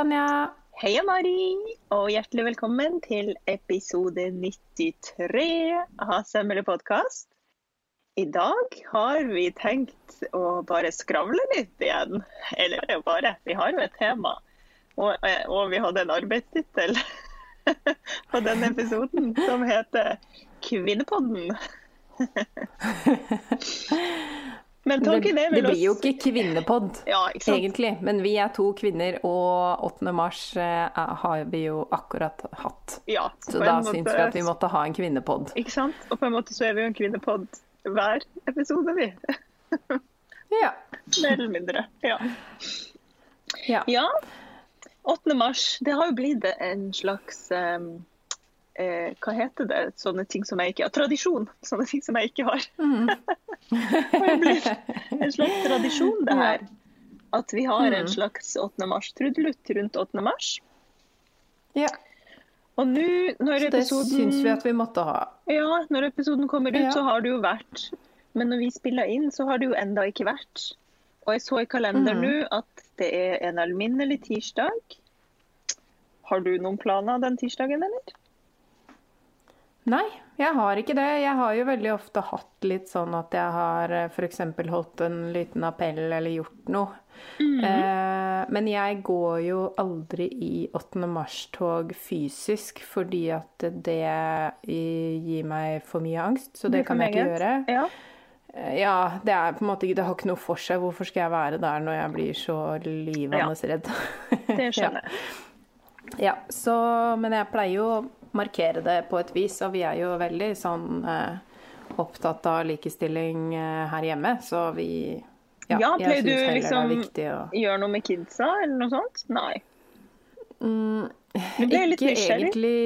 Tanja. Heia, Mari, og hjertelig velkommen til episode 93 av Sømmelig podkast. I dag har vi tenkt å bare skravle litt igjen. Eller er bare, vi har jo et tema. Og, og vi hadde en arbeidstittel på denne episoden som heter Kvinnepodden. Men tanken er Det vel blir jo ikke kvinnepod, Ja, ikke egentlig. Men vi er to kvinner, og 8. mars eh, har vi jo akkurat hatt. Ja, Så da måte- syns vi at vi måtte ha en kvinnepod. Ikke sant? Og på en måte så er vi jo en kvinnepod hver episode, vi. Ja. Mer eller mindre. Ja. ja. ja. 8. mars, det har jo blitt en slags eh, eh, Hva heter det? Sånne ting som jeg ikke har. Tradisjon. Sånne ting som jeg ikke har. det blir en slags tradisjon, det her. At vi har en slags 8. mars-trudelutt rundt 8. mars. ja. Og nå, når Så det episoden syns vi at vi måtte ha. Ja, når episoden kommer ut, Ja. så har det jo vært Men når vi spiller inn, så har det jo enda ikke vært. Og jeg så i kalenderen Mhm. nå at det er en alminnelig tirsdag. Har du noen planer den tirsdagen, eller? Nei, jeg har ikke det. Jeg har jo veldig ofte hatt litt sånn at jeg har f.eks. holdt en liten appell eller gjort noe. eh, men jeg går jo aldri i 8. mars-tog fysisk fordi at det gir meg for mye angst, så det det kan jeg ikke gjøre. Ja. Eh, Ja, det er på en måte Det har ikke noe for seg. Hvorfor skal jeg være der når jeg blir så livende redd? Det skjønner jeg. Ja, så, men jeg pleier jo markere det på et vis, og vi er jo veldig sånn eh, opptatt av likestilling eh, her hjemme, så vi Ja, Ja, pleier du liksom å Gjøre noe med kidsa, eller noe sånt? Nei. mm, Ikke egentlig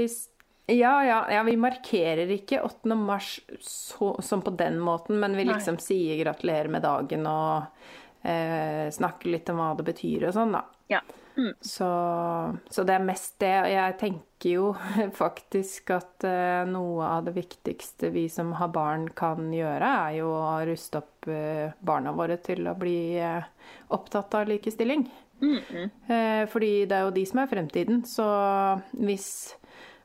ja, ja, ja, vi markerer ikke 8. mars så, som på den måten, men vi Nei. liksom sier gratulerer med dagen og eh, snakker litt om hva det betyr og sånn, da. Ja. Mm. Så, så det er mest det. Og jeg tenker jo faktisk at uh, noe av det viktigste vi som har barn kan gjøre, er jo å ruste opp uh, barna våre til å bli uh, opptatt av likestilling. Mm, mm. Fordi det er jo de som er fremtiden. Så hvis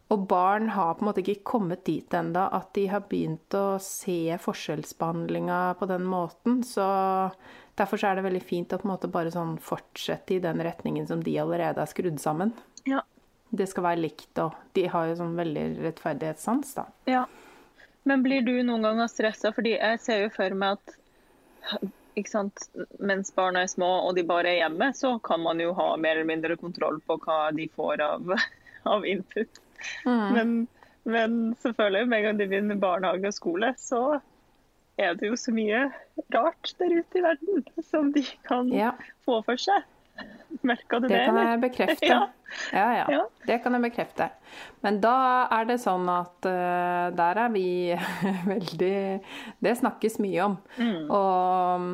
Og barn har på en måte ikke kommet dit enda at de har begynt å se forskjellsbehandlinga på den måten. Så derfor så er det veldig fint å på en måte bare sånn fortsette i den retningen som de allerede er skrudd sammen. Ja. Det skal være likt, og de har jo sånn veldig rettferdighetssans, da. Ja. Men blir du noen ganger stressa? Fordi jeg ser jo for meg at sant? mens barna er små og de bare er hjemme, så kan man jo ha mer eller mindre kontroll på hva de får av, av input. Men, men selvfølgelig, med en gang de begynner barnehage og skole, så er det jo så mye rart der ute i verden som de kan Ja. få for seg. Merka du det, Det kan jeg bekrefte. Ja. Ja, ja. Det kan jeg bekrefte. Men da er det sånn at uh, der er vi veldig Det snakkes mye om. Mm. Og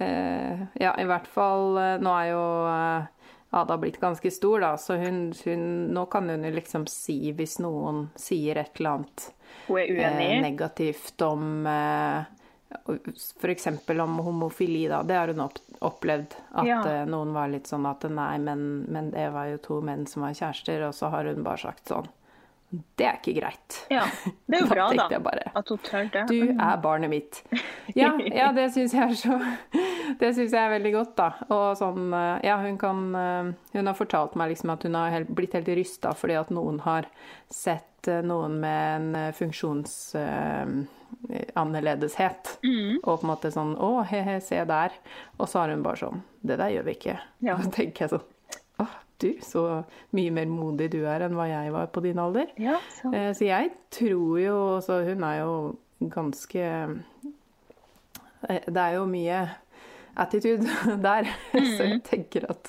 uh, ja, i hvert fall eh, Nå er jo uh, Ada blitt ganske stor, da, så hun, hun Nå kan hun jo liksom si hvis noen sier et eller annet negativt om eh, F.eks. om homofili, da. Det har hun opplevd. At Ja. eh, noen var litt sånn at nei, men, men det var jo to menn som var kjærester, og så har hun bare sagt sånn Det er ikke greit. Ja, det er jo bra, da. bare, At hun tør det. Du er barnet mitt. Ja, ja det syns jeg er så Det syns jeg er veldig godt, da. Og sånn eh, Ja, hun kan eh, Hun har fortalt meg liksom at hun har helt, blitt helt rysta fordi at noen har sett noen med en funksjons... annerledeshet. Mm. Og på en måte sånn Å, he-he, se der. Og så har hun bare sånn Det der gjør vi ikke. Ja. Og så tenker jeg sånn Å, du, så mye mer modig du er enn hva jeg var på din alder. Ja, så. Eh, Så jeg tror jo Så hun er jo ganske eh, Det er jo mye attitude der, så jeg tenker at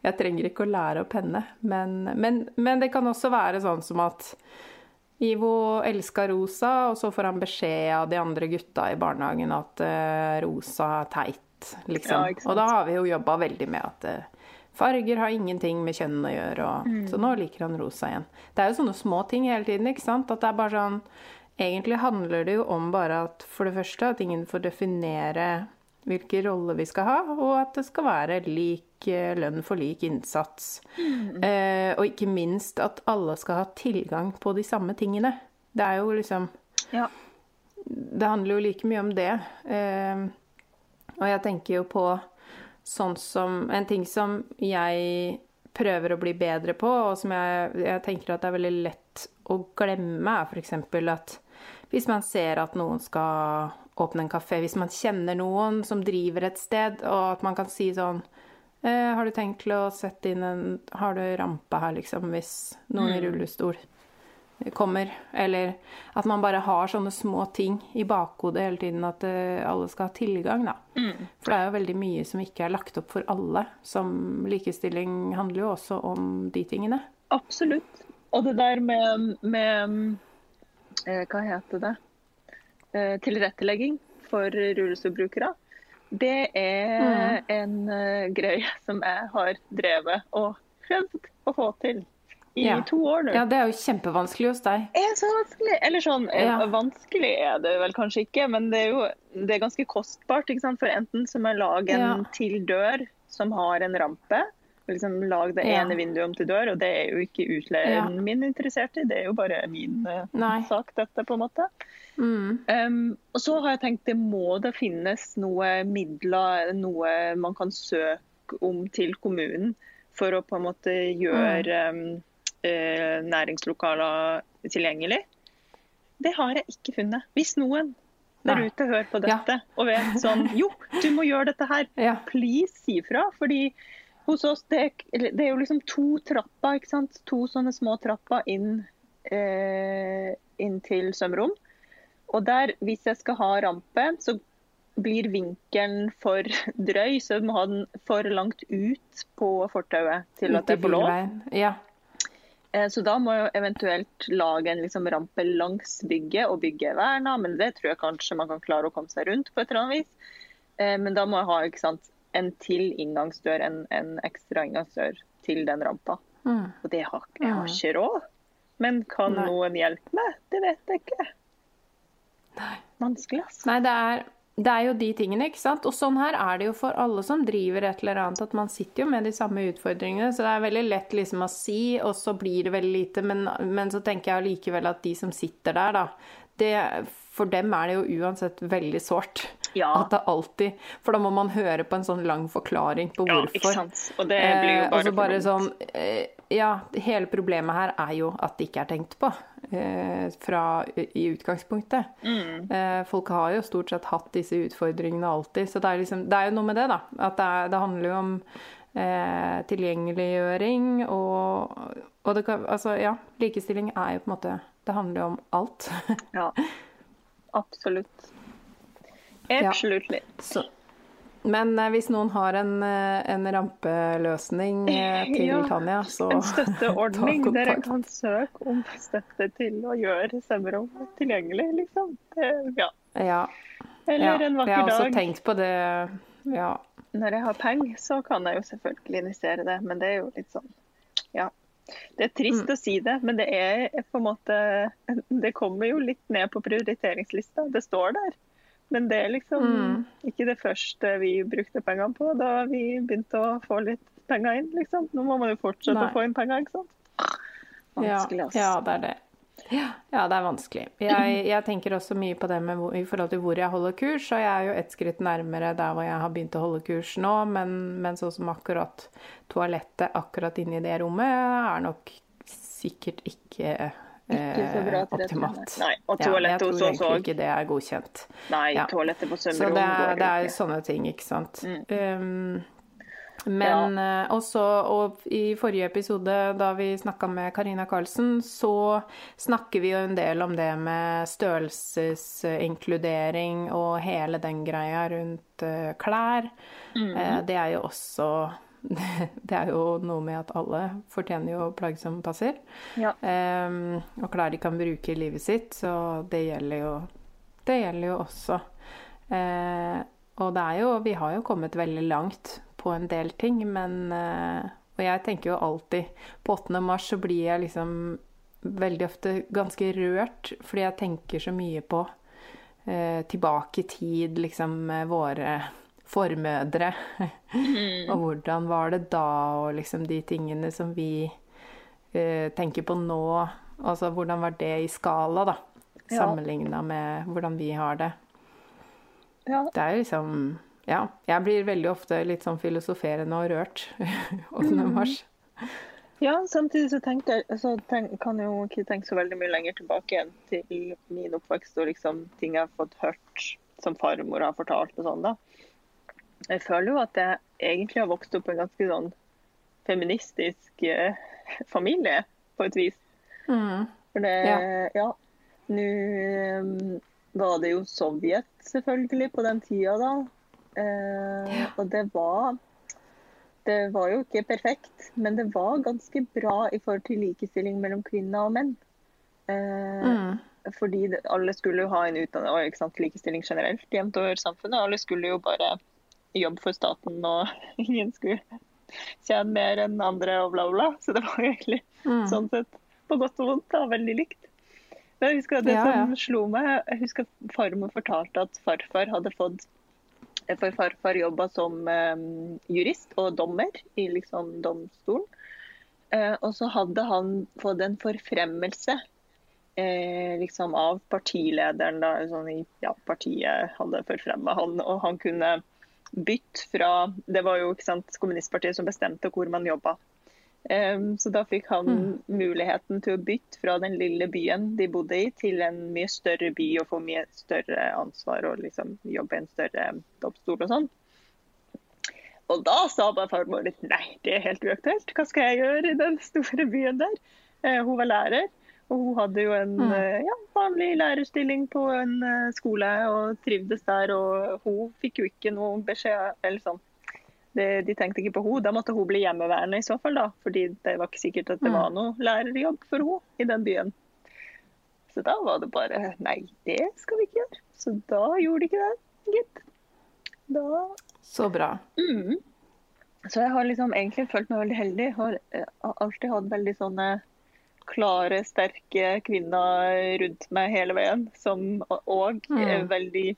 jeg trenger ikke å lære opp henne. Men, men, men det kan også være sånn som at Ivo elska Rosa, og så får han beskjed av de andre gutta i barnehagen at uh, Rosa er teit, liksom. Ja, og da har vi jo jobba veldig med at uh, farger har ingenting med kjønn å gjøre, og, Mm. så nå liker han rosa igjen. Det er jo sånne små ting hele tiden, ikke sant? At det er bare sånn Egentlig handler det jo om bare at for det første at ingen får definere hvilke rolle vi skal ha, og at det skal være lik lønn for lik innsats. Eh, og ikke minst at alle skal ha tilgang på de samme tingene. Det er jo liksom Ja. Det handler jo like mye om det. Eh, og jeg tenker jo på sånn som En ting som jeg prøver å bli bedre på, og som jeg, jeg tenker at det er veldig lett å glemme, er f.eks. at hvis man ser at noen skal åpne en kafé, hvis man kjenner noen som driver et sted, og at man kan si sånn eh, Har du tenkt til å sette inn en Har du rampe her, liksom, hvis noen i rullestol kommer? Eller at man bare har sånne små ting i bakhodet hele tiden, at eh, alle skal ha tilgang, da. For det er jo veldig mye som ikke er lagt opp for alle. Som likestilling handler jo også om de tingene. Absolutt. Og det der med, med eh, Hva heter det? Eh, tilrettelegging for rullestolbrukere. Det er en eh, greie som jeg har drevet og prøvd å få til i Ja. to år nå. Ja, det er jo kjempevanskelig hos deg. er så vanskelig. Eller sånn, eh, Ja. vanskelig er det vel kanskje ikke, men det er jo det er ganske kostbart. For enten så må jeg lage en Ja. til dør som har en rampe, liksom lage det ene vinduet om til dør, og det er jo ikke utleieren min interessert i, det er jo bare min eh, Nei. sak, dette, på en måte. Mm. Um, og så har jeg tenkt det må det finnes noe midler, noe man kan søke om til kommunen for å på en måte gjøre um, eh, næringslokaler tilgjengelig. Det har jeg ikke funnet. Hvis noen der ute hører på Ja. dette og vet sånn Jo, du må gjøre dette her. Ja. Please si fra. Fordi hos oss det, er- det er jo liksom to trapper, ikke sant. To sånne små trapper inn, eh, inn til svømmerom. Og der, hvis jeg skal ha rampe, så blir vinkelen for drøy, så jeg må ha den for langt ut på fortauet til at jeg får lov. Ja. Eh, Så da må jeg eventuelt lage en liksom rampe langs bygget, og bygget er verna, men det tror jeg kanskje man kan klare å komme seg rundt på et eller annet vis. Eh, Men da må jeg ha sant, en til inngangsdør, en, en ekstra inngangsdør til den rampa. Mm. Og det har jeg har ikke råd. Men kan Nei. noen hjelpe meg? Det vet jeg ikke. Vanskelig, altså. Nei, det er, det er jo de tingene, ikke sant. Og sånn her er det jo for alle som driver et eller annet, at man sitter jo med de samme utfordringene. Så det er veldig lett liksom å si, og så blir det veldig lite. Men, men så tenker jeg allikevel at de som sitter der, da, det, for dem er det jo uansett veldig sårt. Ja. At det alltid For da må man høre på en sånn lang forklaring på Ja, hvorfor. ikke sant. Og det blir jo Eh, bare så bare sånn eh, Ja, hele problemet her er jo at det ikke er tenkt på eh, fra i utgangspunktet. Mm. Eh, folk har jo stort sett hatt disse utfordringene alltid, så det er, liksom, det er jo noe med det, da. At det, er, det handler jo om eh, tilgjengeliggjøring og, og det kan, altså, ja, likestilling er jo på en måte Det handler jo om alt. Ja. Absolutt. Absolutt Så. Men eh, hvis noen har en, eh, en rampeløsning eh, til Ja, Tanja, så En støtteordning dere der kan søke om støtte til å gjøre stemmerom tilgjengelig, liksom. Ja. Ja. Eller ja. en Jeg har også dag. tenkt på det. Ja. Når jeg har penger, så kan jeg jo selvfølgelig investere det, men det er jo litt sånn Ja. Det er trist Mm. å si det, men det er på en måte Det kommer jo litt ned på prioriteringslista. Det står der. Men det er liksom Mm. ikke det første vi brukte pengene på da vi begynte å få litt penger inn, liksom. Nå må man jo fortsette Nei. å få inn penger, ikke sant. Vanskelig, ja, ja, det er det. Ja, det er vanskelig. Jeg, jeg tenker også mye på det med hvor, i forhold til hvor jeg holder kurs, og jeg er jo ett skritt nærmere der hvor jeg har begynt å holde kurs nå, men, men sånn som akkurat toalettet akkurat inne i det rommet er nok sikkert ikke eh, til det, optimalt. Nei, og toalettet hos toalettet tror hos oss egentlig òg. ikke det er godkjent. Nei, Ja. toalettet på Så svømmerom det er, det er ikke. sånne ting, ikke sant. Mm. Um, men ja. også, og i forrige episode da vi snakka med Karina Karlsen, så snakker vi jo en del om det med størrelsesinkludering og hele den greia rundt eh, klær. Mm. Eh, det er jo også Det er jo noe med at alle fortjener jo plagg som passer. Ja. Um, og klær de kan bruke i livet sitt, så det gjelder jo, det gjelder jo også. Uh, og det er jo Vi har jo kommet veldig langt på en del ting, men uh, Og jeg tenker jo alltid På 8. mars så blir jeg liksom veldig ofte ganske rørt, fordi jeg tenker så mye på uh, tilbake i tid, liksom våre formødre. Mm. og hvordan var det da, og liksom de tingene som vi eh, tenker på nå. Altså hvordan var det i skala, da? Ja. Sammenligna med hvordan vi har det. Ja. Det er liksom Ja. Jeg blir veldig ofte litt sånn filosoferende og rørt 8. Mm. mars. Ja, samtidig så, jeg- så tenk, kan jeg jo ikke tenke så veldig mye lenger tilbake igjen til min oppvekst og liksom ting jeg har fått hørt som farmor har fortalt og sånn, da. Jeg føler jo at jeg egentlig har vokst opp i en ganske sånn feministisk eh, familie, på et vis. Mm. For det, Ja. ja. Nå eh, var det jo Sovjet, selvfølgelig, på den tida, da. Eh, Og det var Det var jo ikke perfekt, men det var ganske bra i forhold til likestilling mellom kvinner og menn. Eh, Mm. Fordi alle skulle jo ha en utdanning og likestilling generelt jevnt over samfunnet. Alle skulle jo bare jobbe for staten, og ingen skulle tjene mer enn andre og bla, bla. Så det var egentlig Mm. sånn sett på godt og vondt da, veldig likt. Men jeg husker det Ja, som ja. slo meg, jeg husker farmor fortalte at farfar hadde fått For farfar jobba som um, jurist og dommer i liksom domstolen. Uh, og så hadde han fått en forfremmelse eh, liksom av partilederen. Da, sånn ja, partiet hadde forfremma han, og han kunne bytte fra Det var jo ikke sant, kommunistpartiet som bestemte hvor man jobba. Um, så da fikk han Mm. muligheten til å bytte fra den lille byen de bodde i, til en mye større by og få mye større ansvar og liksom jobbe i en større domstol og sånn. Og da sa bare farmor litt nei, det er helt uaktuelt. Hva skal jeg gjøre i den store byen der? Uh, hun var lærer, og hun hadde jo en Mm. eh, ja, vanlig lærerstilling på en eh, skole og trivdes der. Og hun fikk jo ikke noe beskjed eller sånn. Det, de tenkte ikke på henne. Da måtte hun bli hjemmeværende i så fall, da. Fordi det var ikke sikkert at det Mm. var noe lærerjobb for henne i den byen. Så da var det bare nei, det skal vi ikke gjøre. Så da gjorde de ikke det, gitt. Da Så bra. Mm. Så jeg har liksom egentlig følt meg veldig heldig. Har, eh, har alltid hatt veldig sånne klare, sterke kvinner rundt meg hele veien. Som, og Mm. veldig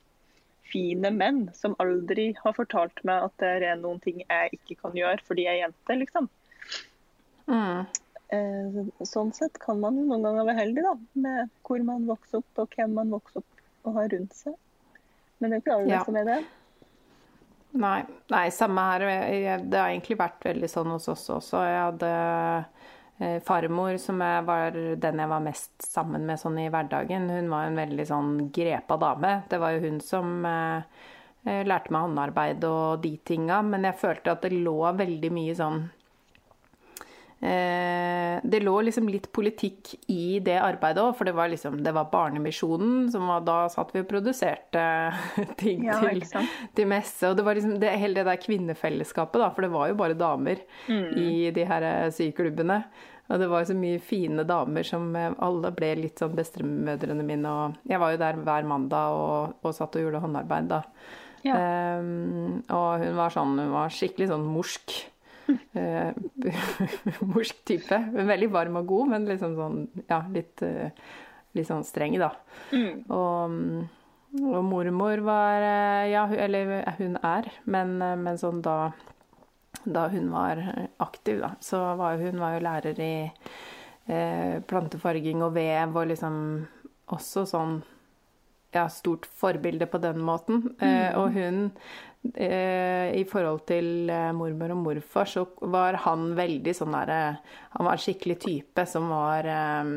fine menn som aldri har fortalt meg at det er noen ting jeg ikke kan gjøre fordi jeg er jente, liksom. Mm. Eh, Sånn sett kan man jo noen ganger være heldig da, med hvor man vokser opp og hvem man vokser opp og har rundt seg. Men det er ikke alle Ja. som er det. Nei, nei, samme her. Det har egentlig vært veldig sånn hos oss også. Jeg hadde farmor, som jeg var den jeg var mest sammen med sånn i hverdagen. Hun var en veldig sånn grepa dame. Det var jo hun som eh, eh, lærte meg håndarbeid og de tinga, men jeg følte at det lå veldig mye sånn Eh, det lå liksom litt politikk i det arbeidet òg, for det var liksom Det var Barnemisjonen som var Da satt vi og produserte ting Ja, til, til messe. Og det var liksom det, hele det der kvinnefellesskapet, da, for det var jo bare damer Mm. i de her eh, syklubbene. Og det var så mye fine damer som eh, alle ble litt sånn bestemødrene mine. Og jeg var jo der hver mandag og, og satt og gjorde håndarbeid da. Ja. Ehm, og hun var sånn, hun var skikkelig sånn morsk. Eh, morsk type. Veldig varm og god, men liksom sånn, ja, litt, eh, litt sånn streng, da. Mm. Og, og mormor var eh, Ja, eller hun er, men, men sånn da da hun var aktiv, da, så var hun var jo lærer i eh, plantefarging og vev, og liksom også sånn ja, stort forbilde på den måten. Eh, og hun eh, I forhold til eh, mormor og morfar, så var han veldig sånn derre Han var en skikkelig type som var eh,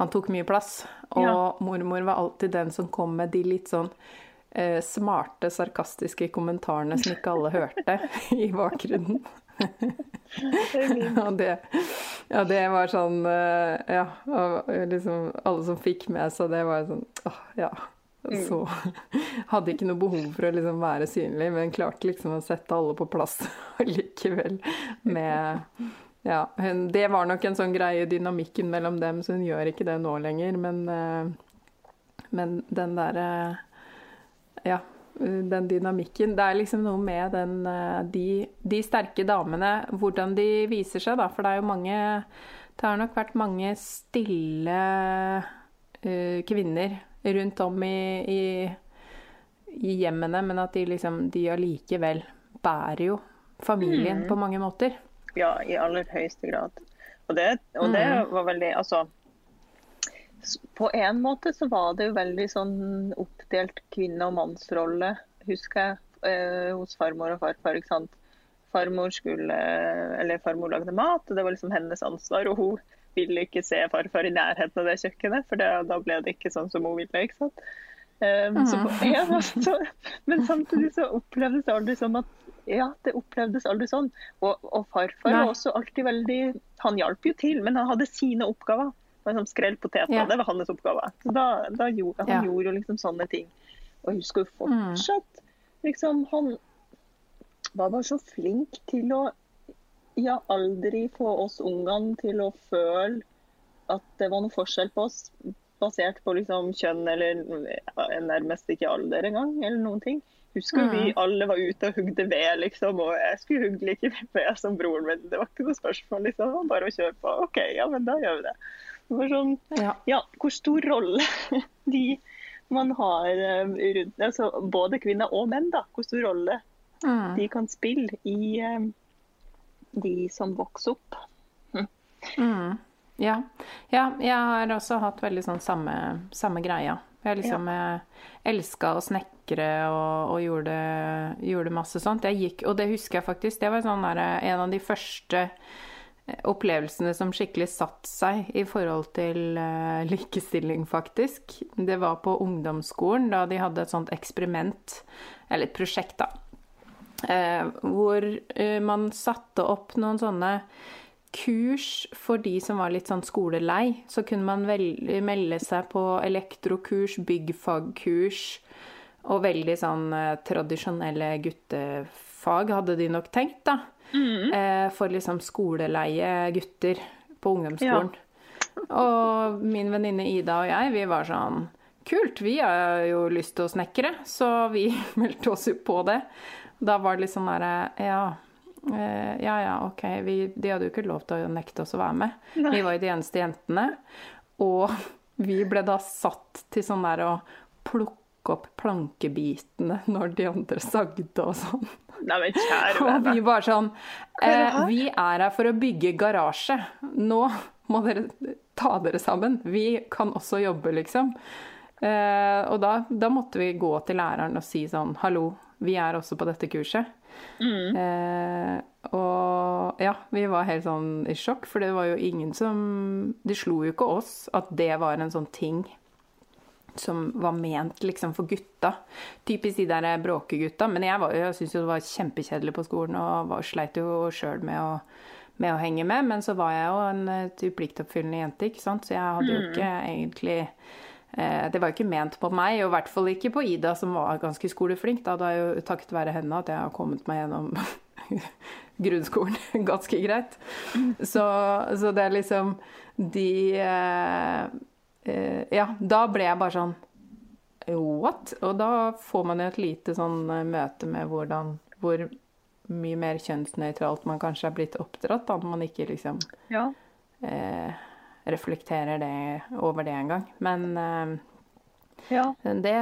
Han tok mye plass. Og Ja. mormor var alltid den som kom med de litt sånn smarte, sarkastiske kommentarene som ikke alle hørte i bakgrunnen. og det, ja, det var sånn eh, Ja, liksom alle som fikk med seg det, var sånn åh, ja. Så hadde ikke noe behov for å liksom være synlig, men klarte liksom å sette alle på plass likevel med ja, det var nok en sånn greie, dynamikken mellom dem, så hun gjør ikke det nå lenger. Men, eh, men den derre Ja, den dynamikken Det er liksom noe med den eh, de, de sterke damene, hvordan de viser seg, da. For det er jo mange Det har nok vært mange stille uh, kvinner rundt om i, i i hjemmene, men at de liksom De allikevel bærer jo familien Mm. på mange måter. Ja, i aller høyeste grad. Og det, og det Mm. var veldig Altså på en måte så var det jo veldig sånn oppdelt kvinne- og mannsrolle, husker jeg, eh, hos farmor og farfar. ikke sant? Farmor skulle Eller farmor lagde mat, og det var liksom hennes ansvar. Og hun ville ikke se farfar i nærheten av det kjøkkenet, for det, da ble det ikke sånn som hun ville. ikke sant? Um, Så på en måte, Men samtidig så opplevdes det aldri som at Ja, det opplevdes aldri sånn. Og, og farfar Nei. var også alltid veldig Han hjalp jo til, men han hadde sine oppgaver. Sånn Skrell poteter, Ja. det var hans oppgave. Så da, da gjorde, han Ja. gjorde jo liksom sånne ting. Og jeg husker jo fortsatt liksom Han var bare så flink til å ja, aldri få oss ungene til å føle at det var noe forskjell på oss basert på liksom kjønn eller nærmest ikke alder engang, eller noen ting. Husker vi alle var ute og hugde ved, liksom, og jeg skulle hugge like ved som broren min. Det var ikke noe spørsmål, liksom. Bare å kjøre på. OK, ja, men da gjør vi det. Sånn, Ja. ja, hvor stor rolle de man har eh, rundt altså Både kvinner og menn, da. Hvor stor rolle Mm. de kan spille i eh, de som vokser opp. Mm. Ja. ja. Jeg har også hatt veldig sånn samme, samme greia. Jeg liksom ja. elska å snekre og, og gjorde, gjorde, masse sånt. Jeg gikk, og det husker jeg faktisk. Det var sånn der, en av de første opplevelsene som skikkelig satt seg i forhold til uh, likestilling, faktisk. Det var på ungdomsskolen, da de hadde et sånt eksperiment, eller et prosjekt, da. Uh, hvor uh, man satte opp noen sånne kurs for de som var litt sånn skolelei. Så kunne man melde seg på elektrokurs, byggfagkurs og veldig sånn eh, tradisjonelle guttefag, hadde de nok tenkt, da. Mm. Eh, for liksom skoleleie gutter på ungdomsskolen. Ja. Og min venninne Ida og jeg, vi var sånn Kult, vi har jo lyst til å snekre, så vi meldte oss jo på det. Da var det litt sånn derre Ja. Uh, ja, ja, OK. Vi, de hadde jo ikke lov til å nekte oss å være med. Nei. Vi var jo de eneste jentene. Og vi ble da satt til sånn der å plukke opp plankebitene når de andre sagde og sånn. Nei, men kjære Og vi bare sånn eh, Vi er her for å bygge garasje. Nå må dere ta dere sammen. Vi kan også jobbe, liksom. Eh, og da, da måtte vi gå til læreren og si sånn Hallo, vi er også på dette kurset. Mm. Eh, og ja, vi var helt sånn i sjokk, for det var jo ingen som De slo jo ikke oss at det var en sånn ting som var ment liksom for gutta. Typisk de der bråkegutta. Men jeg, var, jeg syntes jo det var kjempekjedelig på skolen og var, sleit jo sjøl med, med, å henge med. Men så var jeg jo en pliktoppfyllende jente, ikke sant. Så jeg hadde jo ikke egentlig eh, Det var jo ikke ment på meg, og i hvert fall ikke på Ida, som var ganske skoleflink. Da hadde er jo takket være henne at jeg har kommet meg gjennom grunnskolen ganske greit. Så, så, det er liksom De eh, eh, Ja, da ble jeg bare sånn What? Og da får man jo et lite sånn møte med hvordan Hvor mye mer kjønnsnøytralt man kanskje er blitt oppdratt, da, når man ikke liksom ja. eh, reflekterer det over det engang. Men eh, ja. det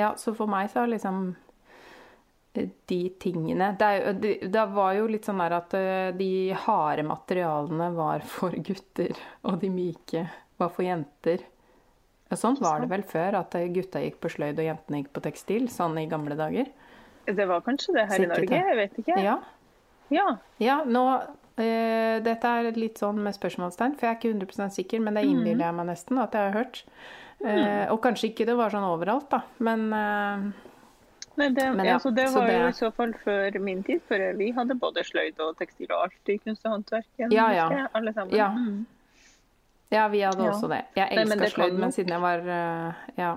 Ja, så for meg så har liksom de tingene det, det, det, var jo litt sånn der at de harde materialene var for gutter, og de myke var for jenter. Sånn var det vel før, at gutta gikk på sløyd og jentene gikk på tekstil, sånn i gamle dager. Det var kanskje det her Sikkert, i Norge, jeg vet ikke. Ja. ja. ja nå uh, Dette er litt sånn med spørsmålstegn, for jeg er ikke 100 sikker, men det innbiller jeg meg nesten at jeg har hørt. Uh, og kanskje ikke det var sånn overalt, da, men uh, Nei, det, men ja, altså, det var det... jo i så fall før min tid, før vi hadde både sløyd og tekstil og alt i kunst og håndverk. Ja, ja. Alle sammen. Ja. Mm. Ja, vi hadde ja. også det. Jeg elska sløyd, men siden jeg var uh, Ja.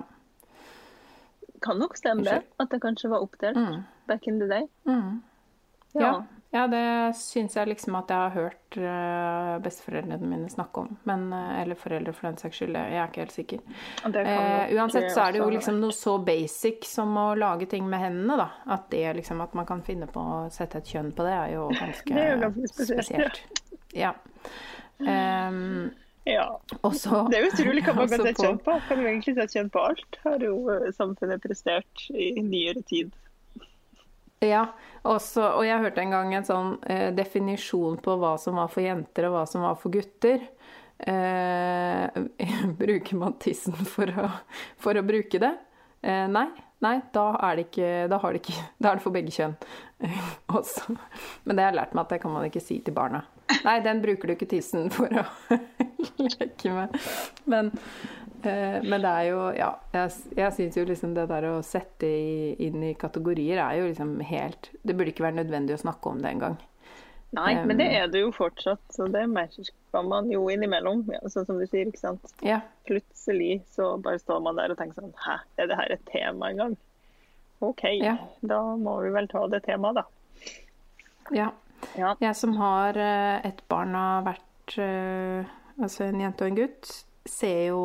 Kan nok stemme det, at det kanskje var oppdelt mm. back in the day. Mm. Ja. ja. det syns jeg liksom at jeg har hørt uh, besteforeldrene mine snakke om. Men, uh, eller foreldre for den saks skyld. Jeg er ikke helt sikker. Uh, uansett så er det jo liksom noe så basic som å lage ting med hendene, da. At det liksom at man kan finne på å sette et kjønn på det, er jo ganske, det er jo ganske spesielt. spesielt. Ja. Um, Ja. Også, det er utrolig hva man kan sette kjent på. Kan jo egentlig sette kjent på alt, har jo eh, samfunnet prestert i nyere tid. Ja, også, og jeg hørte en gang en sånn eh, definisjon på hva som var for jenter og hva som var for gutter. Eh, bruker man tissen for å, for å bruke det? Eh, nei, nei, da er det ikke Da, det ikke, da er det for begge kjønn. også. Men det har jeg lært meg at det kan man ikke si til barna. Nei, den bruker du ikke tissen for å leke med. Men, eh, men det er jo Ja, jeg, jeg syns jo liksom det der å sette i, inn i kategorier er jo liksom helt Det burde ikke være nødvendig å snakke om det engang. Nei, men det er det jo fortsatt. Så det merker man jo innimellom. Ja, sånn som du sier, ikke sant. Ja. Plutselig så bare står man der og tenker sånn Hæ, er det her et tema engang? OK, Ja. da må vi vel ta det temaet, da. ja. Ja. Jeg som har eh, et barn av har vært eh, Altså en jente og en gutt, ser jo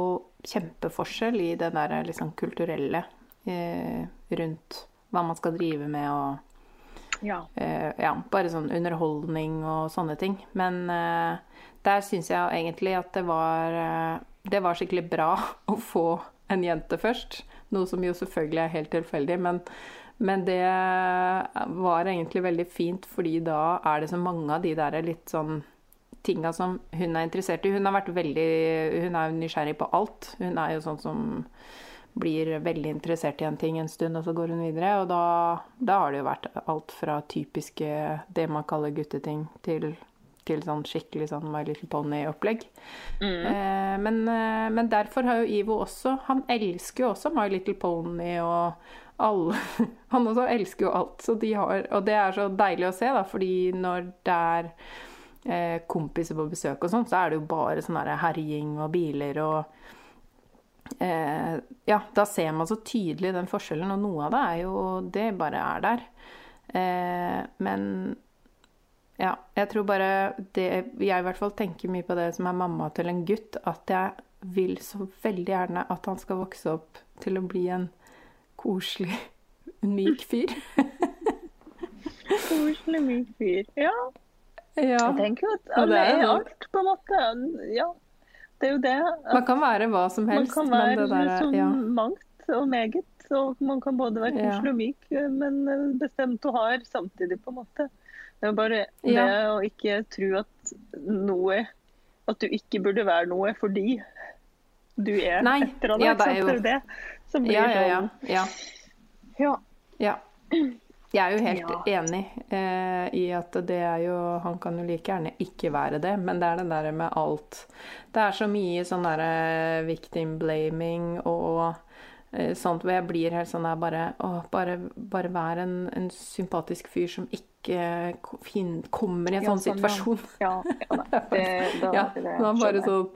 kjempeforskjell i det der liksom kulturelle eh, rundt hva man skal drive med og ja. Uh, Ja, bare sånn underholdning og sånne ting. Men uh, der syns jeg egentlig at det var uh, Det var skikkelig bra å få en jente først. Noe som jo selvfølgelig er helt tilfeldig, men, men det var egentlig veldig fint, fordi da er det så mange av de der litt sånn tinga som hun er interessert i. Hun har vært veldig Hun er jo nysgjerrig på alt. Hun er jo sånn som blir veldig interessert i en ting en stund, og så går hun videre. Og da, da har det jo vært alt fra typiske det man kaller gutteting, til, til sånn skikkelig sånn My Little Pony-opplegg. Eh, men, eh, men derfor har jo Ivo også Han elsker jo også My Little Pony og alle Han også elsker jo alt. Så de har, og det er så deilig å se, da, fordi når det er eh, kompiser på besøk og sånn, så er det jo bare sånn herjing og biler og eh, Ja, da ser man så tydelig den forskjellen, og noe av det er jo Det bare er der. Eh, men ja, jeg tror bare det Jeg i hvert fall tenker mye på det som er mamma til en gutt, at jeg vil så veldig gjerne at han skal vokse opp til å bli en koselig, myk fyr. Koselig, myk fyr. Ja. Ja. Jeg tenker jo at alle er er alt, på en måte. Ja. Det er jo det. Man kan være hva som helst. Man kan kan men være det der som ja. mangt og meget. Og man kan både være koselig og myk, men bestemt og hard samtidig, på en måte. Det er bare Ja. det å ikke tro at noe At du ikke burde være noe fordi du er Nei, et eller annet. ja, det er jo- Det er jo det som blir Ja, ja, ja. sånn ja. Ja. Jeg er jo helt Ja. enig eh, i at det er jo Han kan jo like gjerne ikke være det, men det er det der med alt Det er så mye sånn derre victim blaming og eh, sånt hvor jeg blir helt sånn der bare Å, bare, bare vær en, en sympatisk fyr som ikke fin, kommer i en Ja, sånn sånn, situasjon. Ja, ja nei, det, da, Ja, det man bare sånn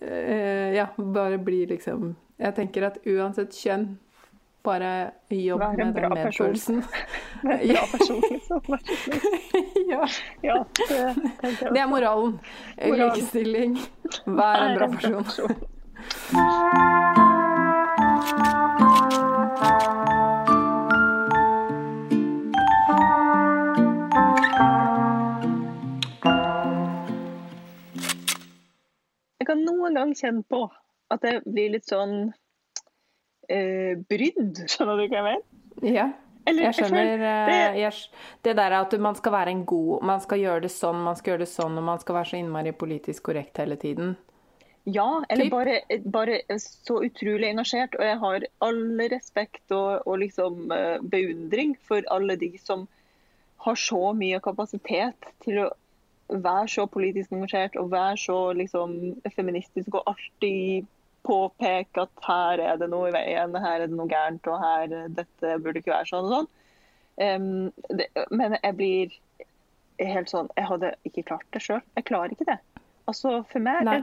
eh, Ja, bare blir liksom Jeg tenker at uansett kjønn, bare jobb med den medfølelsen. Vær en bra person, liksom. Ja, Ja, det jeg det er moralen. Moral. Likestilling. Vær en bra person. Jeg kan noen gang kjenne på at jeg blir litt sånn eh, brydd. Skjønner du hva jeg mener? Ja. Eller, Jeg skjønner eh, det- jeg, Det der at man skal være en god Man skal gjøre det sånn, man skal gjøre det sånn, og man skal være så innmari politisk korrekt hele tiden. Ja, eller bare, bare så utrolig engasjert. Og jeg har all respekt og, og liksom eh, beundring for alle de som har så mye kapasitet til å være så politisk engasjert og være så liksom feministisk og alltid påpeke at her er det noe i veien, her er det noe gærent, og her dette burde ikke være sånn og sånn. Um, det, men jeg blir helt sånn Jeg hadde ikke klart det sjøl. Jeg klarer ikke det. Altså, For meg Nei. er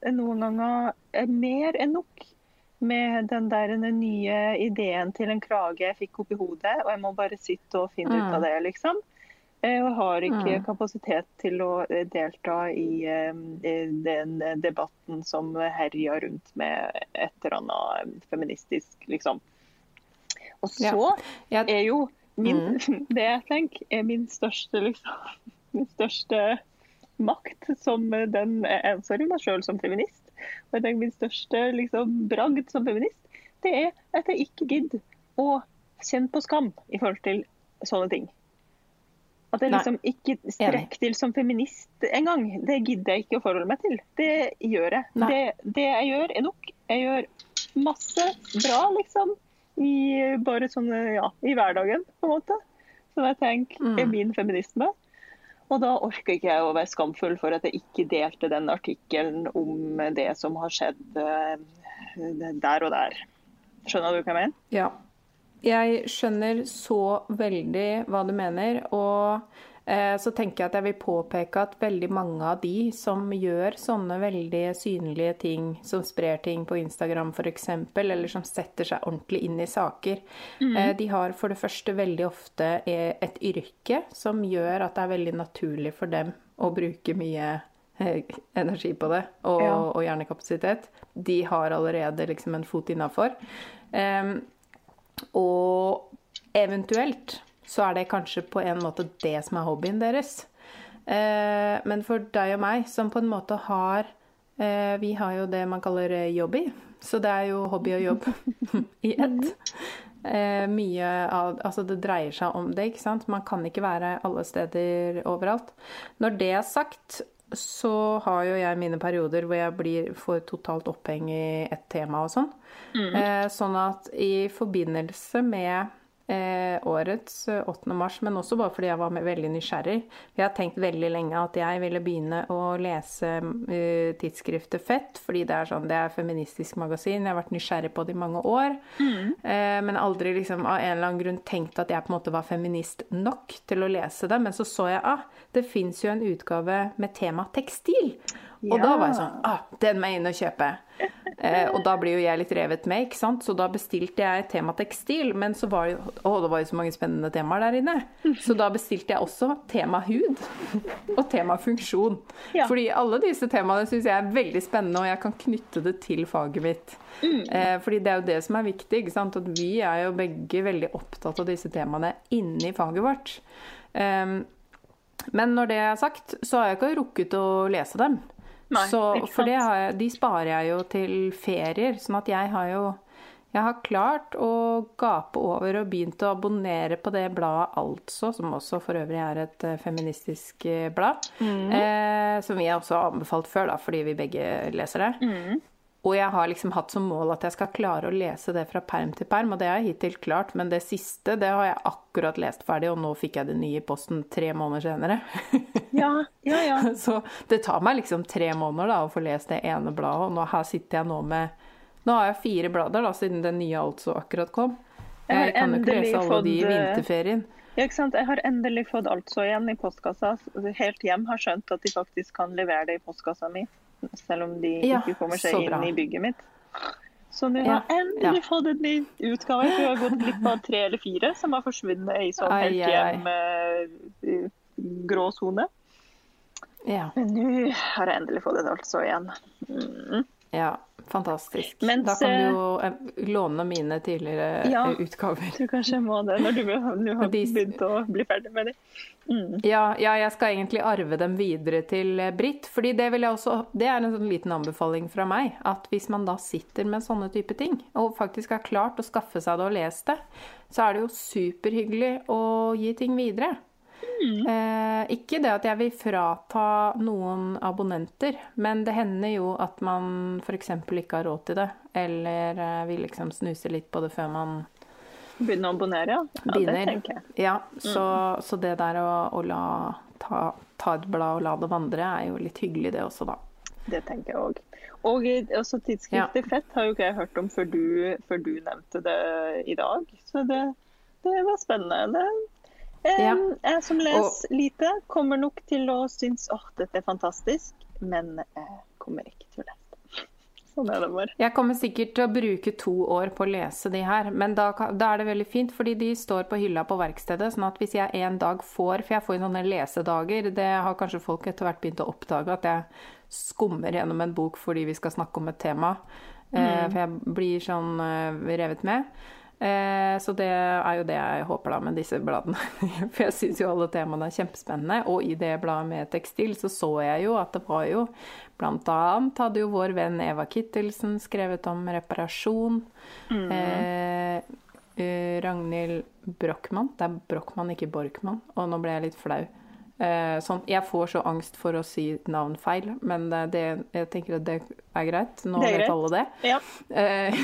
det noen ganger er mer enn nok med den der den nye ideen til en krage jeg fikk opp i hodet, og jeg må bare sitte og finne ut Mm. av det, liksom. Eh, Og har ikke Mm. kapasitet til å eh, delta i eh, den debatten som herja rundt med et eller annet feministisk, liksom. Og så er jo min, det jeg tenker er min største, liksom, min største makt som den jeg anser meg sjøl som feminist. Og jeg tenker Min største liksom, bragd som feminist, det er at jeg ikke gidder å kjenne på skam i forhold til sånne ting. At jeg liksom ikke strekker til som feminist engang. Det gidder jeg ikke å forholde meg til. Det gjør jeg. Det, det, jeg gjør, er nok. Jeg gjør masse bra, liksom. I bare sånn, ja, i hverdagen, på en måte. Som jeg tenker er mm. min feminisme. Og da orker ikke jeg å være skamfull for at jeg ikke delte den artikkelen om det som har skjedd eh, der og der. Skjønner du hva jeg mener? Ja. Jeg skjønner så veldig hva du mener. Og eh, så tenker jeg at jeg vil påpeke at veldig mange av de som gjør sånne veldig synlige ting, som sprer ting på Instagram f.eks., eller som setter seg ordentlig inn i saker, mm. eh, de har for det første veldig ofte eh, et yrke som gjør at det er veldig naturlig for dem å bruke mye eh, energi på det, og, ja. og hjernekapasitet. De har allerede liksom en fot innafor. Um, og eventuelt så er det kanskje på en måte det som er hobbyen deres. Eh, men for deg og meg, som på en måte har eh, Vi har jo det man kaller eh, jobby. Så det er jo hobby og jobb i ett. Eh, mye av Altså det dreier seg om det, ikke sant. Man kan ikke være alle steder overalt. Når det er sagt, så har jo jeg mine perioder hvor jeg blir, for totalt oppheng i et tema og sånn. Mm. Eh, sånn at i forbindelse med eh, årets 8. Eh, mars, men også bare fordi jeg var veldig nysgjerrig. Jeg har tenkt veldig lenge at jeg ville begynne å lese uh, tidsskriftet Fett, fordi det er sånn, det er feministisk magasin. Jeg har vært nysgjerrig på det i mange år, mm. eh, men aldri liksom av en eller annen grunn tenkt at jeg på en måte var feminist nok til å lese det. Men så så jeg ah, det fins jo en utgave med tema tekstil. Og ja. da var jeg sånn ah, Den må jeg inn og kjøpe. Eh, og da blir jo jeg litt revet med, ikke sant. Så da bestilte jeg tema tekstil. Men så var jo Å, det var jo så mange spennende temaer der inne. Så da bestilte jeg også tema hud. Og tema funksjon. Ja. Fordi alle disse temaene syns jeg er veldig spennende, og jeg kan knytte det til faget mitt. Mm. Eh, fordi det er jo det som er viktig, ikke sant. At vi er jo begge veldig opptatt av disse temaene inni faget vårt. Um, men når det er sagt, så har jeg ikke rukket å lese dem. Nei, så, for jeg, de sparer jeg jo til ferier. Sånn at jeg har jo jeg har klart å gape over og begynt å abonnere på det bladet Altså, som også for øvrig er et eh, feministisk eh, blad. Mm. Eh, som vi også har anbefalt før, da, fordi vi begge leser det. Mm. Og jeg har liksom hatt som mål at jeg skal klare å lese det fra perm til perm, og det har jeg hittil klart, men det siste det har jeg akkurat lest ferdig, og nå fikk jeg det nye i posten tre måneder senere. Ja, ja, ja. Så det tar meg liksom tre måneder da å få lest det ene bladet, og nå her sitter jeg nå med Nå har jeg fire blader da, siden det nye altså akkurat kom. Jeg, jeg kan jo ikke lese alle de i eh, vinterferien. Ja? Jeg har endelig fått altså igjen i postkassa. Helt hjem har skjønt at de faktisk kan levere det i postkassa mi selv om de ja, ikke kommer seg inn i bygget mitt. Så nå har jeg endelig ja. fått en ny utgave. Jeg har gått glipp av tre eller fire som har forsvunnet i sånn helt hjem uh, grå sone. Ja. Men nå har jeg endelig fått det altså igjen. Mm. Ja, fantastisk. Mens, da kan du jo eh, låne mine tidligere ja, utgaver. Jeg tror kanskje jeg må det, når du du har begynt å bli ferdig med dem. Mm. Ja, ja, jeg skal egentlig arve dem videre til eh, Britt. fordi det, også, det er en sånn liten anbefaling fra meg. At hvis man da sitter med sånne type ting, og faktisk har klart å skaffe seg det og lest det, så er det jo superhyggelig å gi ting videre. Mm. Eh, ikke det at jeg vil frata noen abonnenter, men det hender jo at man f.eks. ikke har råd til det, eller eh, vil liksom snuse litt på det før man Begynner å abonnere, ja. ja det tenker jeg. Ja, så, mm. så det der å, å la, ta, ta, et blad og la det vandre, er jo litt hyggelig, det også, da. Det tenker jeg òg. Og også tidsskriftet ja. Fett har jo ikke jeg hørt om før du, før du nevnte det i dag. Så det, det var spennende. Det ja. Jeg som leser og... lite, kommer nok til å synes at dette er fantastisk, men jeg kommer ikke til å lese. Sånn er det bare. Jeg kommer sikkert til å bruke to år på å lese de her, men da, da, er det veldig fint, fordi de står på hylla på verkstedet. sånn at hvis jeg en dag får For jeg får jo sånne lesedager, det har kanskje folk etter hvert begynt å oppdage, at jeg skummer gjennom en bok fordi vi skal snakke om et tema. Eh, mm. For jeg blir sånn eh, revet med. Eh, så det er jo det jeg håper da med disse bladene. For jeg syns jo alle temaene er kjempespennende. Og i det bladet med tekstil så så jeg jo at det var jo Blant annet hadde jo vår venn Eva Kittelsen skrevet om reparasjon. Mm. Eh, eh, Ragnhild Brochmann. Det er Brochmann, ikke Borchmann. Og nå ble jeg litt flau. Eh, sånn, jeg får så angst for å si navn feil, men det, jeg tenker at det er greit. Nå vet alle det. Ja. Eh.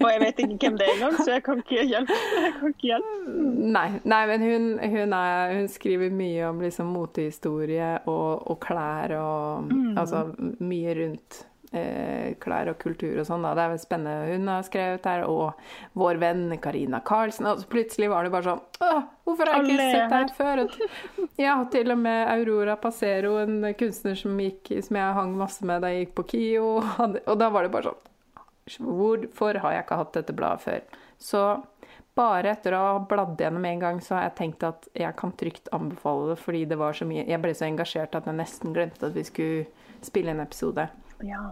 og jeg vet ikke hvem det er engang, så jeg kan ikke hjelpe. Kan ikke hjelpe. Nei, nei, men hun, hun, er, hun, skriver mye om liksom motehistorie og, og klær og mm. Altså mye rundt eh, klær og kultur og sånn. Det er spennende hun har skrevet her. Og vår venn Karina Karlsen. Og plutselig var det bare sånn Åh, hvorfor har jeg ikke sett deg før? Ja, til og med Aurora Passero, en kunstner som, gikk, som jeg hang masse med da jeg gikk på KIO. Og da var det bare sånn Hvorfor har jeg ikke hatt dette bladet før? Så bare etter å ha bladd gjennom en gang, så har jeg tenkt at jeg kan trygt anbefale det, fordi det var så mye Jeg ble så engasjert at jeg nesten glemte at vi skulle spille en episode. Ja.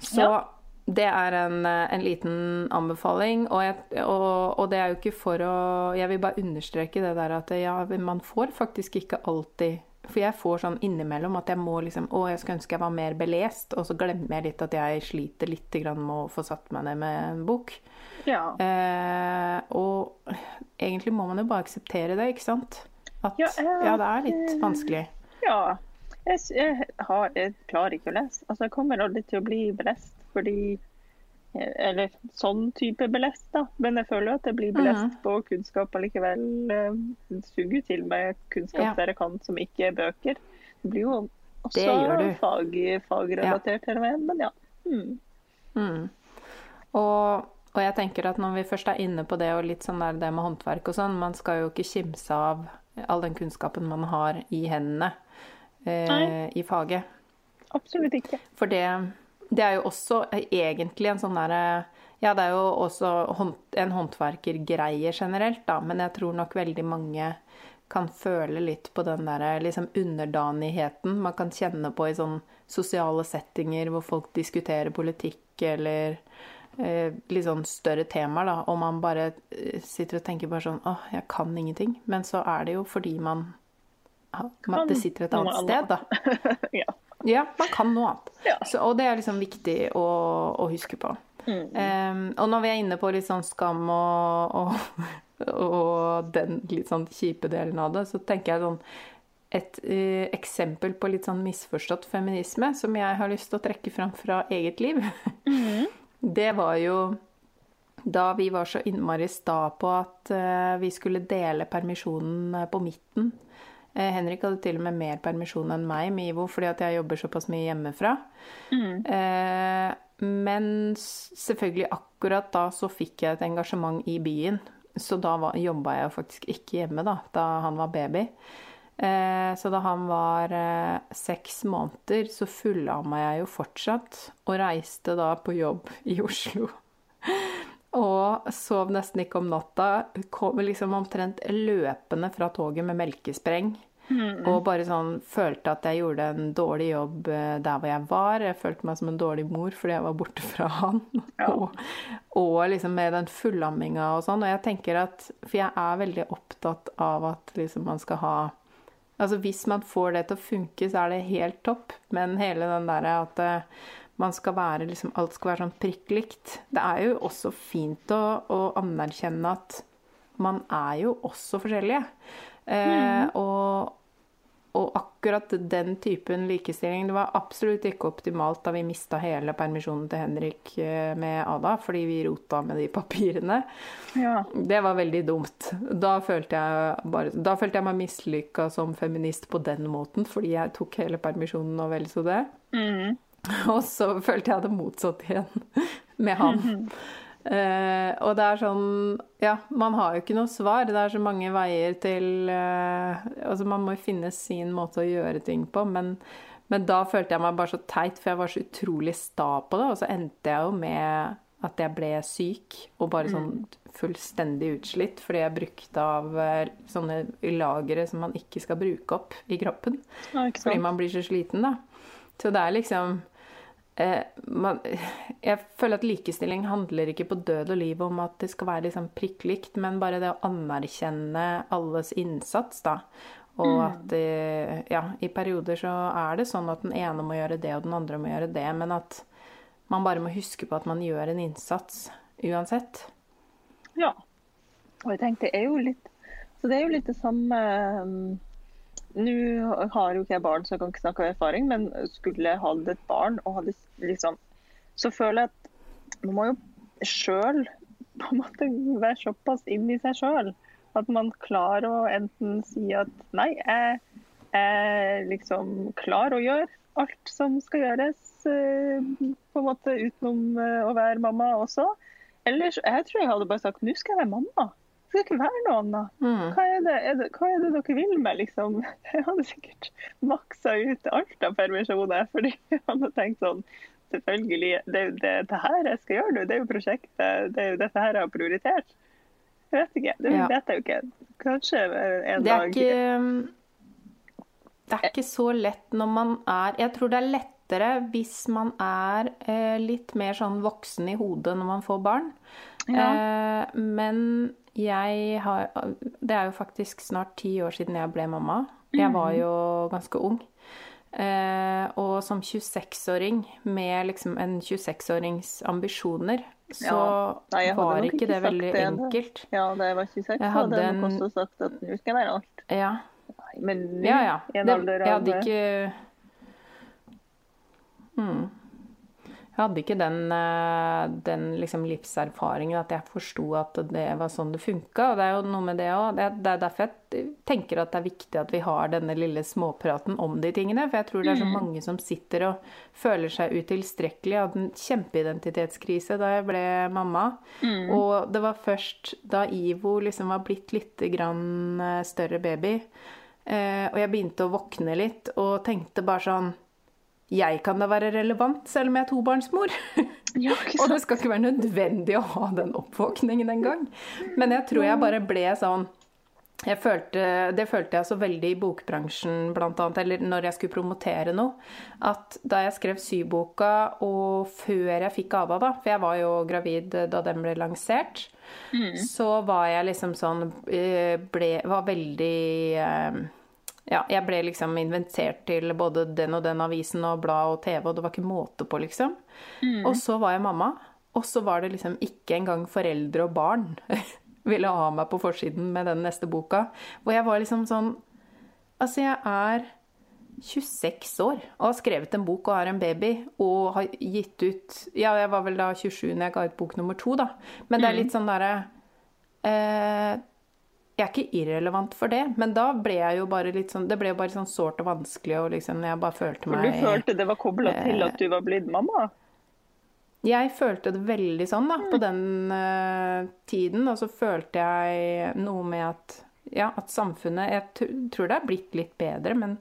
Så ja. det er en, en, liten anbefaling. Og, jeg, og, og, det er jo ikke for å Jeg vil bare understreke det der at ja, man får faktisk ikke alltid For jeg får sånn innimellom at jeg må liksom Å, jeg skulle ønske jeg var mer belest, og så glemmer jeg litt at jeg sliter litt med å få satt meg ned med en bok. Ja. Eh, og egentlig må man jo bare akseptere det, ikke sant? At ja, ja det er litt vanskelig. Ja. Jeg, jeg, har, jeg, klarer ikke å lese. Altså, jeg kommer aldri til å bli belest fordi Eller sånn type belest, da. Men jeg føler at jeg blir belest mm. på kunnskap allikevel. Jeg suger til meg kunnskap ja. der jeg kan som ikke er bøker. Det blir jo også fag, fagrelatert ja. hele veien, men ja. Mm. Mm. Og, og, jeg tenker at når vi først er inne på det og litt sånn der det med håndverk og sånn, man skal jo ikke kimse av all den kunnskapen man har i hendene eh, i faget. Absolutt ikke. For det, det, er jo også egentlig en sånn derre Ja, det er jo også en håndverkergreie generelt, da, men jeg tror nok veldig mange kan føle litt på den der liksom underdanigheten man kan kjenne på i sånne sosiale settinger hvor folk diskuterer politikk eller eh, litt sånn større temaer, da, og man bare eh, sitter og tenker bare sånn åh, jeg kan ingenting. Men så er det jo fordi man man, det sitter et annet sted, da. ja. ja. man kan noe annet. Ja. Så, og det er liksom viktig å, å huske på. Mm. Um, og når vi er inne på litt sånn skam og, og, og, den litt sånn kjipe delen av det, så tenker jeg sånn et uh, eksempel på litt sånn misforstått feminisme som jeg har lyst til å trekke fram fra eget liv, mm. det var jo da vi var så innmari sta på at uh, vi skulle dele permisjonen på midten Eh, Henrik hadde til og med mer permisjon enn meg med IVO fordi at jeg jobber såpass mye hjemmefra. Mm. Eh, men selvfølgelig akkurat da så fikk jeg et engasjement i byen. Så da jobba jeg faktisk ikke hjemme, da, da han var baby. Eh, så da han var seks måneder, så fullamma jeg jo fortsatt. Og reiste da på jobb i Oslo. Og sov nesten ikke om natta. Kom liksom omtrent løpende fra toget med melkespreng. Mm. Og bare sånn følte at jeg gjorde en dårlig jobb eh, der hvor jeg var. Jeg følte meg som en dårlig mor fordi jeg var borte fra han. Ja. Og, og, liksom med den fullamminga og sånn. Og jeg tenker at For jeg er veldig opptatt av at liksom man skal ha Altså hvis man får det til å funke, så er det helt topp. Men hele den derre at uh, man skal være liksom Alt skal være sånn prikk likt. Det er jo også fint å, å anerkjenne at man er jo også forskjellige. Eh, mm. og, og akkurat den typen likestilling Det var absolutt ikke optimalt da vi mista hele permisjonen til Henrik eh, med Ada, fordi vi rota med de papirene. Ja. Det var veldig dumt. Da følte jeg, bare, da følte jeg meg mislykka som feminist på den måten, fordi jeg tok hele permisjonen og vel så det. Mm. Og så følte jeg det motsatt igjen med han. Uh, og det er sånn Ja, man har jo ikke noe svar. Det er så mange veier til uh, Altså, man må jo finne sin måte å gjøre ting på, men, men, da følte jeg meg bare så teit, for jeg var så utrolig sta på det. Og så endte jeg jo med at jeg ble syk og bare sånn mm. fullstendig utslitt fordi jeg brukte av uh, sånne lagre som man ikke skal bruke opp i kroppen. Ja, fordi man blir så sliten, da. Så det er liksom eh, man, Jeg føler at likestilling handler ikke på død og liv om at det skal være liksom prikk likt, men bare det å anerkjenne alles innsats, da. Og at eh, ja, i perioder så er det sånn at den ene må gjøre det, og den andre må gjøre det, men at man bare må huske på at man gjør en innsats uansett. Ja. Og jeg tenkte, det er jo litt Så det er jo litt det samme um, Nå har jo ikke jeg barn, så jeg kan ikke snakke av erfaring, men skulle jeg hatt et barn og hadde liksom Så føler jeg at man må jo sjøl på en måte være såpass inn i seg sjøl at man klarer å enten si at nei, jeg er liksom klar å gjøre alt som skal gjøres, eh, på en måte utenom eh, å være mamma også. Eller jeg tror jeg hadde bare sagt nå skal jeg være mamma. Skal ikke være noe annet. Mm. Hva er, det, er det, hva er det dere vil med, liksom? Jeg hadde sikkert maksa ut alt av permisjoner, fordi jeg hadde tenkt sånn Selvfølgelig, det er jo det, det her jeg skal gjøre nå. Det er jo prosjektet. Det er jo dette her jeg har prioritert. Jeg vet ikke. Det Ja. vet jeg jo ikke. Kanskje en Det dag ikke Det er ikke så lett når man er Jeg tror det er lettere hvis man er eh, litt mer sånn voksen i hodet når man får barn. Eh, men jeg har Det er jo faktisk snart ti år siden jeg ble mamma. Jeg var jo ganske ung. Eh, og som 26-åring med liksom en 26-årings ambisjoner, så Ja. Nei, var ikke det veldig det, enkelt. Ja, da jeg var 26, Jeg hadde jeg nok også sagt at nå skal jeg være alt. Ja, Nei, Men nå, ja. ja. en jeg hadde ikke mm. Jeg hadde ikke den, eh, den liksom livserfaringen at jeg forsto at det var sånn det funka. Og det er jo noe med det òg. Det, det er derfor jeg tenker at det er viktig at vi har denne lille småpraten om de tingene. For jeg tror det er så mange som sitter og føler seg utilstrekkelig. Jeg hadde en kjempeidentitetskrise da jeg ble mamma. Og det var først da Ivo liksom var blitt litt grann eh, større baby, eh, og jeg begynte å våkne litt og tenkte bare sånn jeg kan da være relevant selv om jeg er tobarnsmor. Ja, Og det skal ikke være nødvendig å ha den oppvåkningen engang. Men jeg tror jeg bare ble sånn følte, Det følte jeg så veldig i bokbransjen, annet, eller når jeg skulle promotere noe. At da jeg skrev syboka, og før jeg fikk Ava, da, for jeg var jo gravid da den ble lansert, så var jeg liksom sånn eh, ble, Var veldig eh, ja, jeg ble liksom inventert til både den og den avisen og blad og TV, og det var ikke måte på, liksom. Og så var jeg mamma, og så var det liksom ikke engang foreldre og barn ville ha meg på forsiden med den neste boka. Hvor jeg var liksom sånn Altså, jeg er 26 år og har skrevet en bok og har en baby og har gitt ut Ja, jeg var vel da 27 når jeg ga ut bok nummer to, da. Men det er litt sånn derre eh, jeg er ikke irrelevant for det, men da ble jeg jo bare litt sånn Det ble jo bare sånn sårt og vanskelig, og liksom jeg bare følte For meg du følte det var kobla til at du var blitt mamma? Jeg følte det veldig sånn da, på den eh, tiden, og så følte jeg noe med at ja, at samfunnet Jeg tror det er blitt litt bedre, men,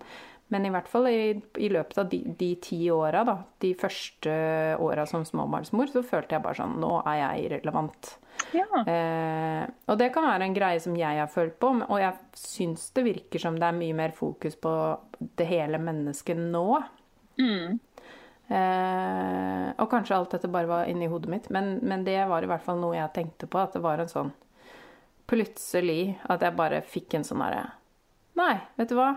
men i hvert fall i, i løpet av de, de ti åra, da, de første åra som småbarnsmor, så følte jeg bare sånn Nå er jeg irrelevant. Ja. Eh, og det kan være en greie som jeg har følt på, og jeg syns det virker som det er mye mer fokus på det hele mennesket nå. Mm. Eh, og kanskje alt dette bare var inni hodet mitt, men, men det var i hvert fall noe jeg tenkte på. At det var en sånn Plutselig at jeg bare fikk en sånn herre Nei, vet du hva?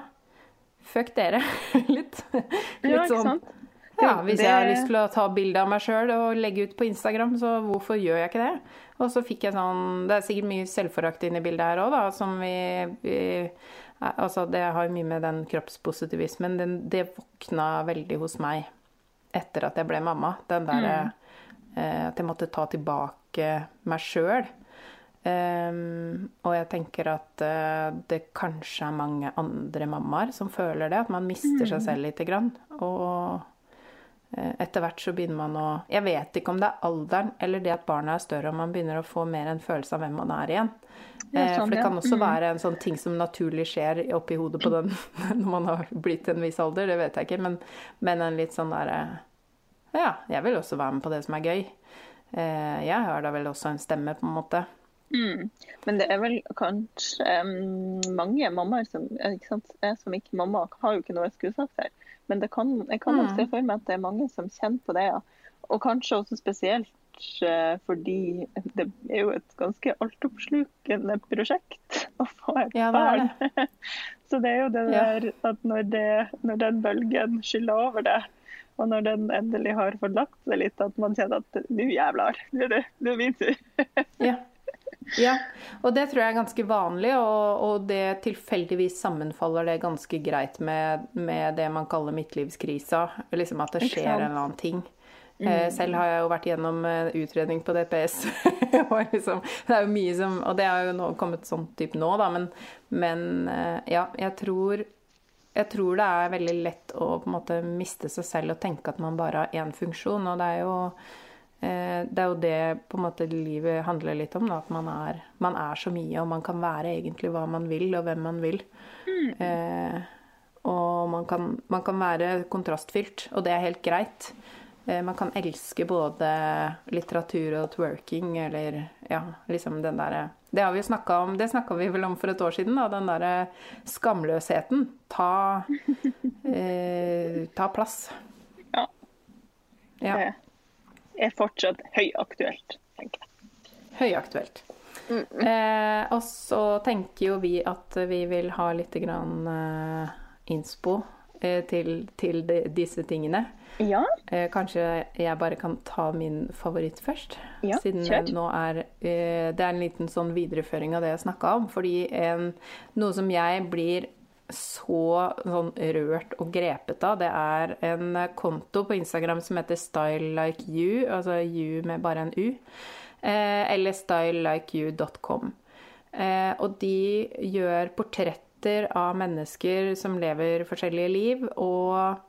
Fuck dere. litt. litt Ja, sånn. Ja, hvis jeg har lyst til å ta bilde av meg sjøl og legge ut på Instagram, så hvorfor gjør jeg ikke det? Og så fikk jeg sånn Det er sikkert mye selvforakt inni bildet her òg, da, som vi, vi Altså, det har mye med den kroppspositivismen den, Det våkna veldig hos meg etter at jeg ble mamma. Den derre eh, At jeg måtte ta tilbake meg sjøl. Um, og jeg tenker at uh, det kanskje er mange andre mammaer som føler det. At man mister seg selv lite grann. Og uh, etter hvert så begynner man å Jeg vet ikke om det er alderen eller det at barna er større, og man begynner å få mer en følelse av hvem man er igjen. Det er sånn, For det kan også Mm. være en sånn ting som naturlig skjer oppi hodet på den når man har blitt en viss alder, det vet jeg ikke, men, men en litt sånn derre Ja, jeg vil også være med på det som er gøy. Eh, Jeg har da vel også en stemme, på en måte. Mm. Men det er vel kanskje um, mange mammaer som ikke sant? Jeg som ikke mamma har jo ikke noe jeg her. Men det kan, jeg kan nok Mm. se for meg at det er mange som kjenner på det, ja. Og kanskje også spesielt eh, fordi det er jo et ganske altoppslukende prosjekt å få et Ja, det barn. Så det er jo det Ja. der at når, det, når den bølgen skyller over det, og når den endelig har fått lagt seg litt, at man kjenner at nå jævlar, nå er det, er min tur. Ja. Ja. Og det tror jeg er ganske vanlig, og, og det tilfeldigvis sammenfaller det ganske greit med, med det man kaller midtlivskrisa. Liksom at det skjer en eller annen ting. Mm. Selv har jeg jo vært gjennom eh, utredning på DPS. liksom, det er jo mye som Og det har jo nå kommet sånn type nå, da, men, men eh, ja, jeg tror jeg tror det er veldig lett å på en måte miste seg selv og tenke at man bare har én funksjon. Og det er jo eh, det er jo det på en måte livet handler litt om. Da, at man er, man er så mye, og man kan være egentlig hva man vil, og hvem man vil. Eh, og man kan, man kan være kontrastfylt, og det er helt greit. Eh, man kan elske både litteratur og twerking, eller ja, liksom den derre Det har vi jo snakka om, det snakka vi vel om for et år siden, da. Den derre skamløsheten. Ta, eh, ta plass. Ja. Ja. Er fortsatt høyaktuelt, tenker jeg. Høyaktuelt. Eh, og så tenker jo vi at vi vil ha litt grann eh, innspo eh, til, til de, disse tingene. Ja, Eh, kanskje jeg bare kan ta min favoritt først? Ja, Siden nå er eh, Det er en liten sånn videreføring av det jeg snakka om. Fordi en, noe som jeg blir så sånn rørt og grepet av, det er en konto på Instagram som heter Style Like You, altså you med bare en U. Eh, eller stylelikeyou.com. Eh, og de gjør portretter av mennesker som lever forskjellige liv. og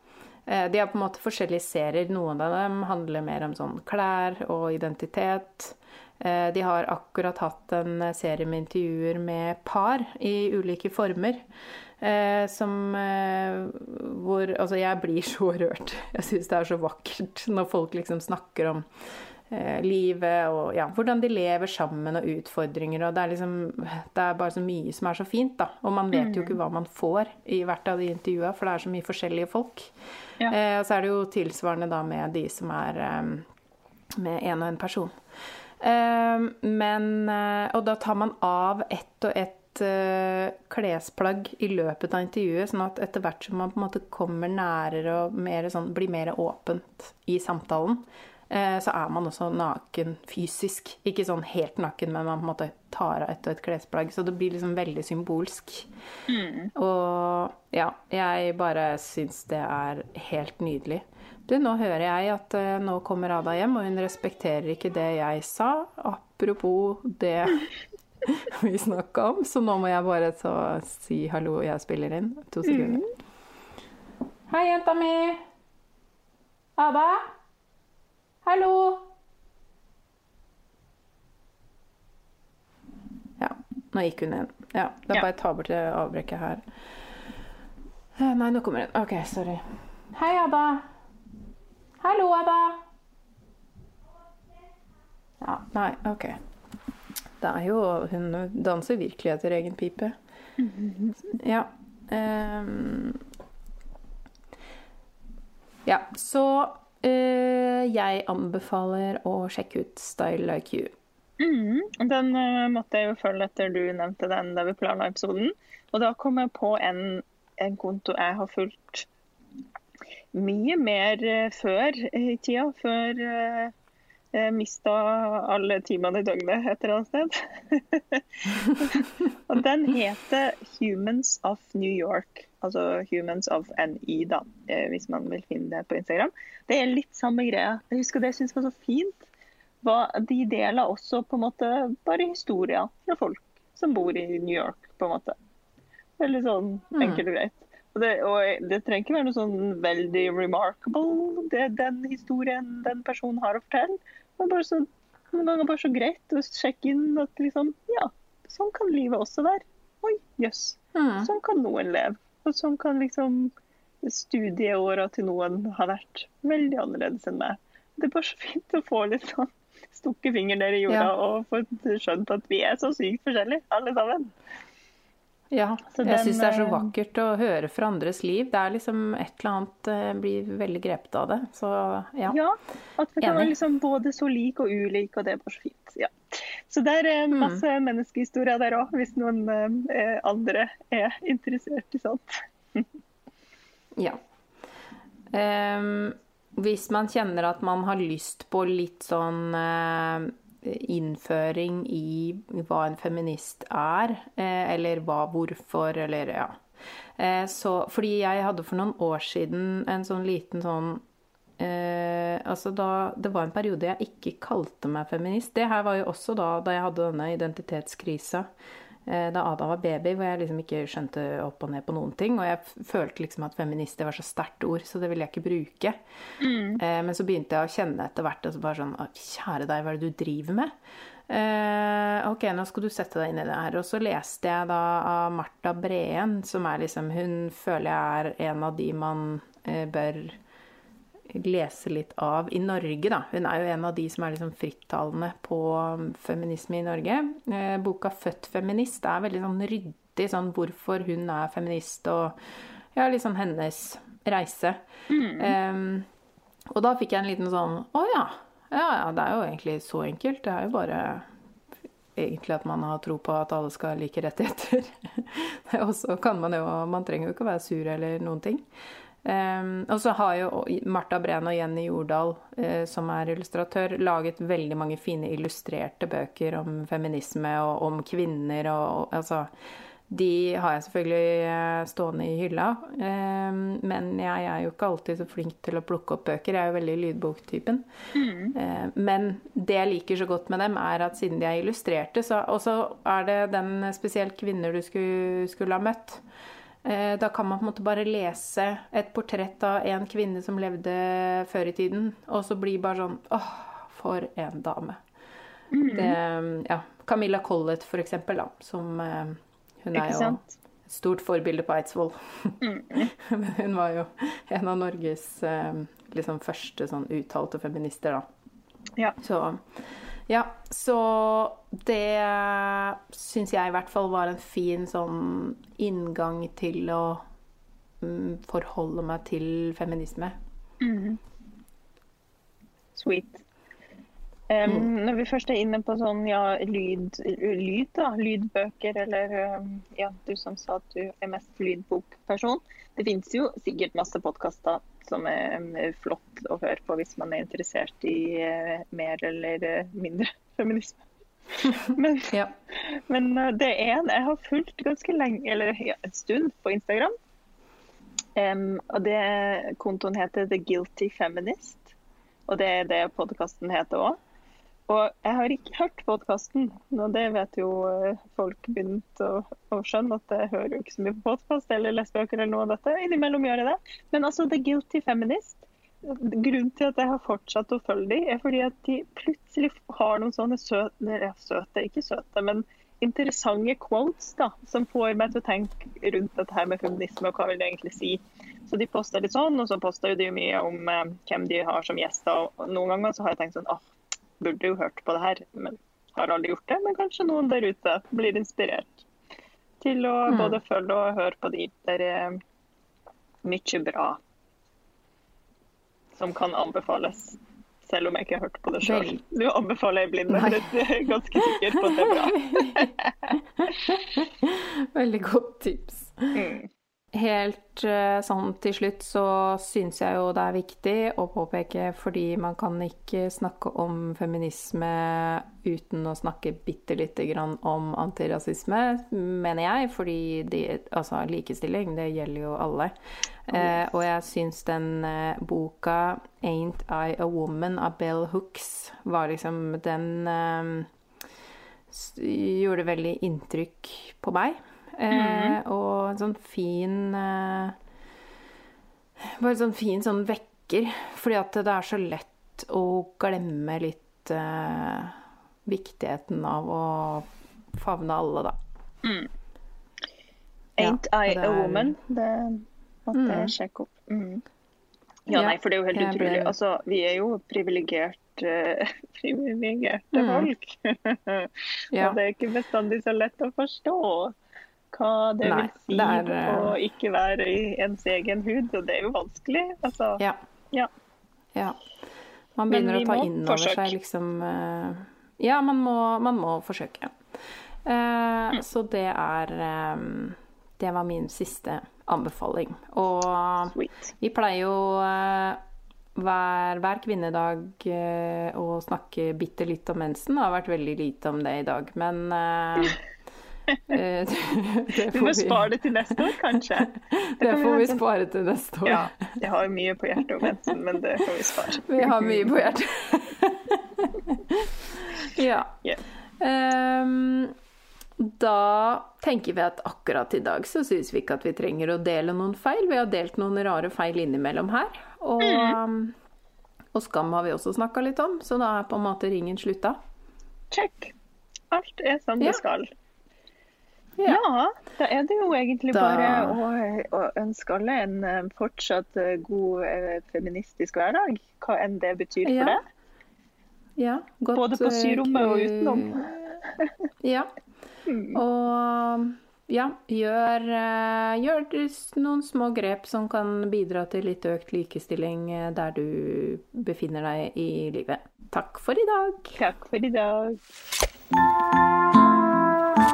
Eh, De har på en måte forskjellige serier. Noen av dem handler mer om sånn klær og identitet. Eh, De har akkurat hatt en serie med intervjuer med par i ulike former. eh, Som eh, hvor Altså, jeg blir så rørt. Jeg syns det er så vakkert når folk liksom snakker om livet og ja, hvordan de lever sammen og utfordringer. Og det er liksom Det er bare så mye som er så fint, da. Og man vet jo ikke hva man får i hvert av de intervjua, for det er så mye forskjellige folk. Ja. Eh, og så er det jo tilsvarende da med de som er eh, med en og en person. Eh, men eh, Og da tar man av ett og ett eh, klesplagg i løpet av intervjuet, sånn at etter hvert som man på en måte kommer nærere og mer sånn, blir mer åpent i samtalen, eh, så er man også naken fysisk. Ikke sånn helt naken, men man på en måte tar av ett og ett klesplagg. Så det blir liksom veldig symbolsk. Og ja, jeg bare syns det er helt nydelig. Du, nå hører jeg at uh, nå kommer Ada hjem, og hun respekterer ikke det jeg sa. Apropos det vi snakka om, så nå må jeg bare si hallo, jeg spiller inn. To sekunder. Hei, jenta mi. Ada? Hallo? Ja, nå gikk hun inn. Ja, da bare ta bort det avbrekket her. Eh, Nei, nå kommer hun. OK, sorry. Hei, Ada. Hallo, Ada. Ja, nei, OK. Det er jo Hun danser virkelig etter egen pipe. Ja. Um, ja, så uh, jeg anbefaler å sjekke ut Style Like You. Mm, Den uh, måtte jeg jo følge etter du nevnte den da vi planla episoden. Og da kom jeg på en, en konto jeg har fulgt mye mer eh, før i tida. Før eh, jeg mista alle timene i døgnet et eller annet sted. og den heter Humans of New York. Altså Humans of NY, da, eh, hvis man vil finne det på Instagram. Det er litt samme greia. Jeg husker det jeg syns var så fint de deler også på en måte bare historier fra folk som bor i New York, på en måte. Veldig sånn enkelt og greit. Det, og det trenger ikke være noe sånn veldig remarkable, det den historien den personen har å fortelle. Men bare så, noen ganger bare så greit å sjekke inn at liksom, ja, sånn kan livet også være. Oi, jøss. Mm. Sånn kan noen leve. Og sånn kan liksom studieåra til noen ha vært veldig annerledes enn meg. Det er bare så fint å få litt sånn stukket fingeren ned i jorda Ja. og få skjønt at vi er så sykt forskjellige, alle sammen. Ja, Så jeg syns det er så eh, vakkert å høre fra andres liv. Det er liksom et eller annet jeg Blir veldig grepet av det. Så ja. Ja, at vi kan være liksom både så lik og ulik, og det er bare så fint. Ja. Så det er Mm. masse menneskehistorier der òg, hvis noen eh, andre er interessert i sånt. ja. Um, hvis man kjenner at man har lyst på litt sånn eh, innføring i hva en feminist er, eh, eller hva, hvorfor, eller ja. Eh, så, fordi jeg hadde for noen år siden en sånn liten sånn eh, altså da, Det var en periode jeg ikke kalte meg feminist. Det her var jo også da, da jeg hadde denne identitetskrisa. Eh, Da Ada var baby, hvor jeg liksom ikke skjønte opp og ned på noen ting. Og jeg følte liksom at feminister var så sterkt ord, så det ville jeg ikke bruke. Eh, Men så begynte jeg å kjenne etter hvert og så bare sånn Kjære deg, hva er det du driver med? Eh, ok, nå skal du sette deg inn i det her. Og så leste jeg da av Marta Breen, som er liksom Hun føler jeg er en av de man eh, bør lese litt av i Norge, da. Hun er jo en av de som er liksom frittalende på um, feminisme i Norge. Eh, boka 'Født feminist' er veldig sånn ryddig, sånn hvorfor hun er feminist, og ja, liksom hennes reise. Em, og da fikk jeg en liten sånn Å ja. Ja ja, det er jo egentlig så enkelt. Det er jo bare egentlig at man har tro på at alle skal ha like rettigheter. og så kan man jo Man trenger jo ikke å være sur eller noen ting. Em, og så har jo Marta Breen og Jenny Jordal, uh, som er illustratør, laget veldig mange fine illustrerte bøker om feminisme og om kvinner og, og altså de har jeg selvfølgelig uh, stående i hylla, Um, men jeg er jo ikke alltid så flink til å plukke opp bøker. Jeg er jo veldig lydboktypen. Eh, Men det jeg liker så godt med dem, er at siden de er illustrerte, så Og så er det den spesielt kvinner du skulle, skulle ha møtt. Eh, Da kan man på en måte bare lese et portrett av en kvinne som levde før i tiden, og så bli bare sånn Åh, for en dame. Det, ja, Camilla Collett, for eksempel, da, som eh, Hun er jo et stort forbilde på Eidsvoll. Men hun var jo en av Norges eh, liksom første sånn uttalte feminister, da. Ja. Så ja, så det syns jeg i hvert fall var en fin sånn inngang til å mm, forholde meg til feminisme. Sweet. Um, Når vi først er inne på sånn ja, lyd, lyd da, lydbøker, eller um, ja, du som sa at du er mest lydbokperson. Det finnes jo sikkert masse podkaster som er flott å høre på hvis man er interessert i eh, mer eller eh, mindre feminisme. Men, Ja. men eh, det er en jeg har fulgt ganske lenge, eller ja, en stund, på Instagram. Um, og det Kontoen heter The Guilty Feminist. Og det er det podkasten heter òg. Og jeg har ikke hørt podkasten, og det vet jo eh, folk begynt å, å skjønne at jeg hører jo ikke så mye på podkast eller lesebøker eller noe av dette. Innimellom gjør jeg det. Men altså The Guilty Feminist Grunnen til at jeg har fortsatt å følge dem, er fordi at de plutselig har noen sånne søte, søte ikke søte, men interessante quotes da, som får meg til å tenke rundt dette her med feminisme og hva vil det egentlig si. Så de poster litt sånn, og så poster de mye om eh, hvem de har som gjester. Og noen ganger så har jeg tenkt sånn åh, burde jo hørt på det her, men har aldri gjort det. Men kanskje noen der ute blir inspirert til å Mm. både følge og høre på de. Det er mye bra som kan anbefales. Selv om jeg ikke har hørt på det sjøl. Nå Du anbefaler jeg blinde, men jeg er ganske sikker på at det er bra. Veldig godt tips. Mm. Helt eh, sånn til slutt så syns jeg jo det er viktig å påpeke fordi man kan ikke snakke om feminisme uten å snakke bitte lite grann om antirasisme, mener jeg. Fordi de, altså, likestilling, det gjelder jo alle. Eh, og jeg syns den eh, boka 'Ain't I a Woman' av Bell Hooks var liksom Den eh, gjorde veldig inntrykk på meg. Eh, og en sånn fin eh, Bare en sånn fin sånn vekker. Fordi at det er så lett å glemme litt eh, viktigheten av å favne alle, da. Ain't Ja, I er, a woman? Det måtte jeg sjekke opp. Mm. Ja, nei, for det er jo helt ble- utrolig. Altså, vi er jo privilegert, eh, privilegerte Mm. folk. Ja. Og det er ikke bestandig så lett å forstå hva det Nei, vil si det er, eh, å ikke være i ens egen hud, og det er jo vanskelig. Altså, Ja. ja. ja. Man begynner å ta inn over seg liksom eh, Ja, man må, man må forsøke. Uh, Mm. Så det er um, Det var min siste anbefaling. Og Sweet. vi pleier jo uh, hver, hver kvinnedag eh, å snakke bitte litt om mensen. Det har vært veldig lite om det i dag, men eh, eh, Vi må spare det til neste år, kanskje. Det kan får vi vi spare til neste år. Ja, jeg har mye på hjertet om mensen, men det får vi spare. Vi har mye på hjertet. ja. Yeah. Um, da tenker vi at akkurat i dag så syns vi ikke at vi trenger å dele noen feil. Vi har delt noen rare feil innimellom her. Og, Mm. og skam har vi også snakka litt om, så da er på en måte ringen slutta. Check. Alt er som Ja. det skal. Ja. Ja, da er det jo egentlig Da- bare å, å ønske alle en eh, fortsatt eh, god eh, feministisk hverdag. Hva enn det betyr for Ja. det. Ja, godt, Både på syrommet og utenom. Ja. Mm. Og ja, gjør, gjør noen små grep som kan bidra til litt økt likestilling der du befinner deg i livet. Takk for i dag. Takk for i dag.